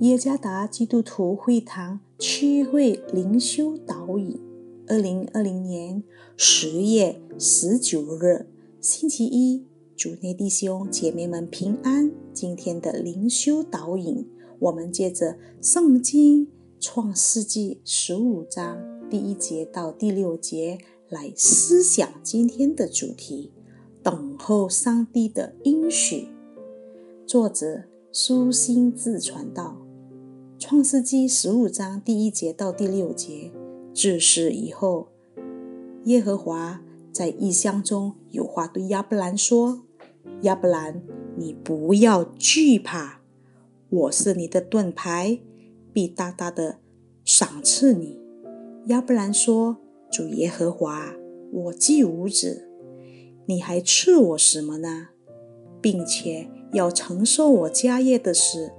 耶加达基督徒会堂区会灵修导引，二零二零年十月十九日，星期一，主内弟兄姐妹们平安。今天的灵修导引，我们借着圣经创世纪十五章第一节到第六节来思想今天的主题：等候上帝的应许。作者舒心自传道。创世纪十五章第一节到第六节，自是以后，耶和华在异乡中有话对亚伯兰说：“亚伯兰，你不要惧怕，我是你的盾牌，必大大的赏赐你。”亚伯兰说：“主耶和华，我既无子，你还赐我什么呢？并且要承受我家业的是。”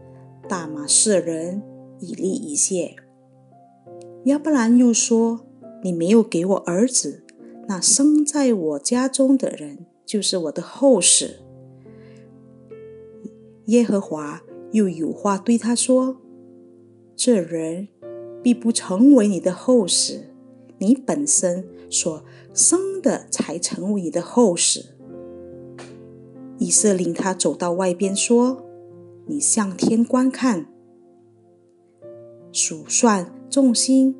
大马士人以利一谢。亚伯兰又说：“你没有给我儿子，那生在我家中的人就是我的后世。”耶和华又有话对他说：“这人必不成为你的后世，你本身所生的才成为你的后世。”以色领他走到外边说。你向天观看，数算众星，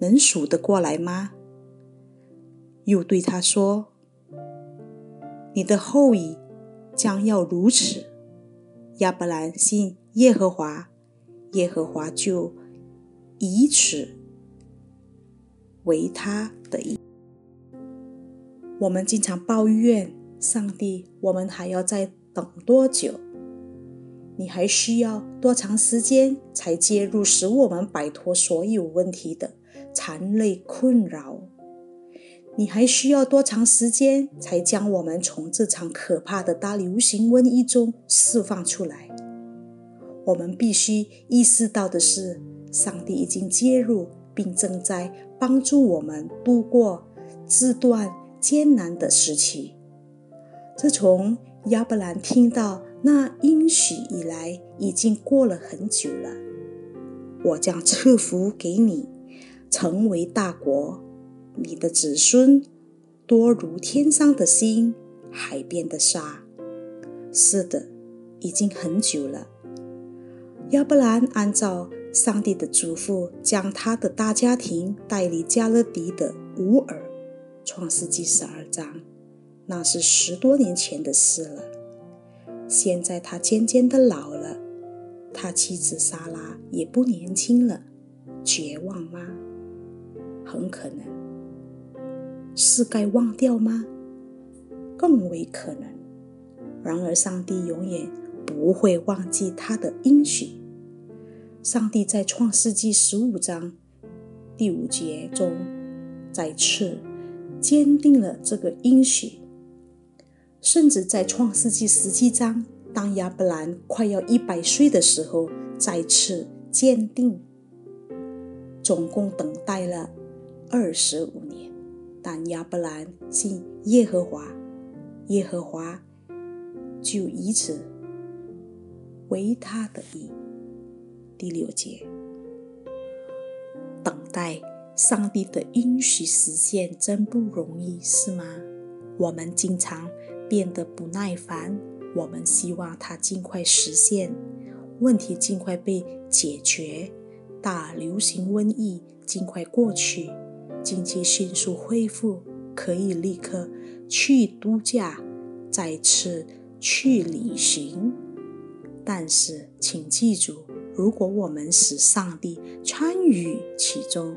能数得过来吗？又对他说：“你的后裔将要如此。”亚伯兰信耶和华，耶和华就以此为他的意。我们经常抱怨上帝，我们还要再等多久？你还需要多长时间才介入，使我们摆脱所有问题的残累困扰？你还需要多长时间才将我们从这场可怕的大流行瘟疫中释放出来？我们必须意识到的是，上帝已经介入，并正在帮助我们度过这段艰难的时期。自从亚伯兰听到。那应许以来已经过了很久了。我将赐福给你，成为大国，你的子孙多如天上的星，海边的沙。是的，已经很久了。亚伯兰按照上帝的嘱咐，将他的大家庭带离加勒底的乌尔。创世纪十二章，那是十多年前的事了。现在他渐渐的老了，他妻子莎拉也不年轻了，绝望吗？很可能。是该忘掉吗？更为可能。然而，上帝永远不会忘记他的应许。上帝在创世纪十五章第五节中再次坚定了这个应许。甚至在创世纪十七章，当亚伯兰快要一百岁的时候，再次鉴定。总共等待了二十五年，但亚伯兰信耶和华，耶和华就以此为他的意。第六节，等待上帝的应许实现真不容易，是吗？我们经常。变得不耐烦，我们希望它尽快实现，问题尽快被解决，大流行瘟疫尽快过去，经济迅速恢复，可以立刻去度假，再次去旅行。但是，请记住，如果我们使上帝参与其中，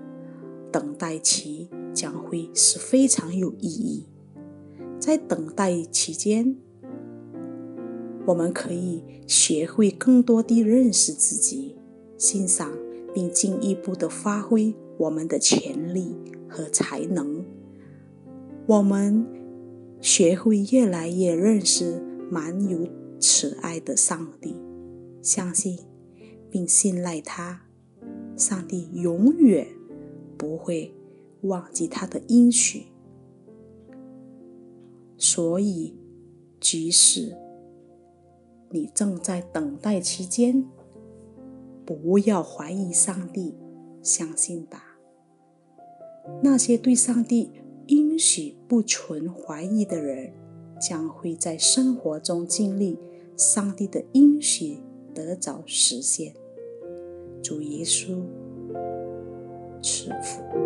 等待期将会是非常有意义。在等待期间，我们可以学会更多地认识自己，欣赏并进一步的发挥我们的潜力和才能。我们学会越来越认识满有慈爱的上帝，相信并信赖他。上帝永远不会忘记他的应许。所以，即使你正在等待期间，不要怀疑上帝，相信吧。那些对上帝应许不存怀疑的人，将会在生活中经历上帝的应许得早实现。主耶稣赐福。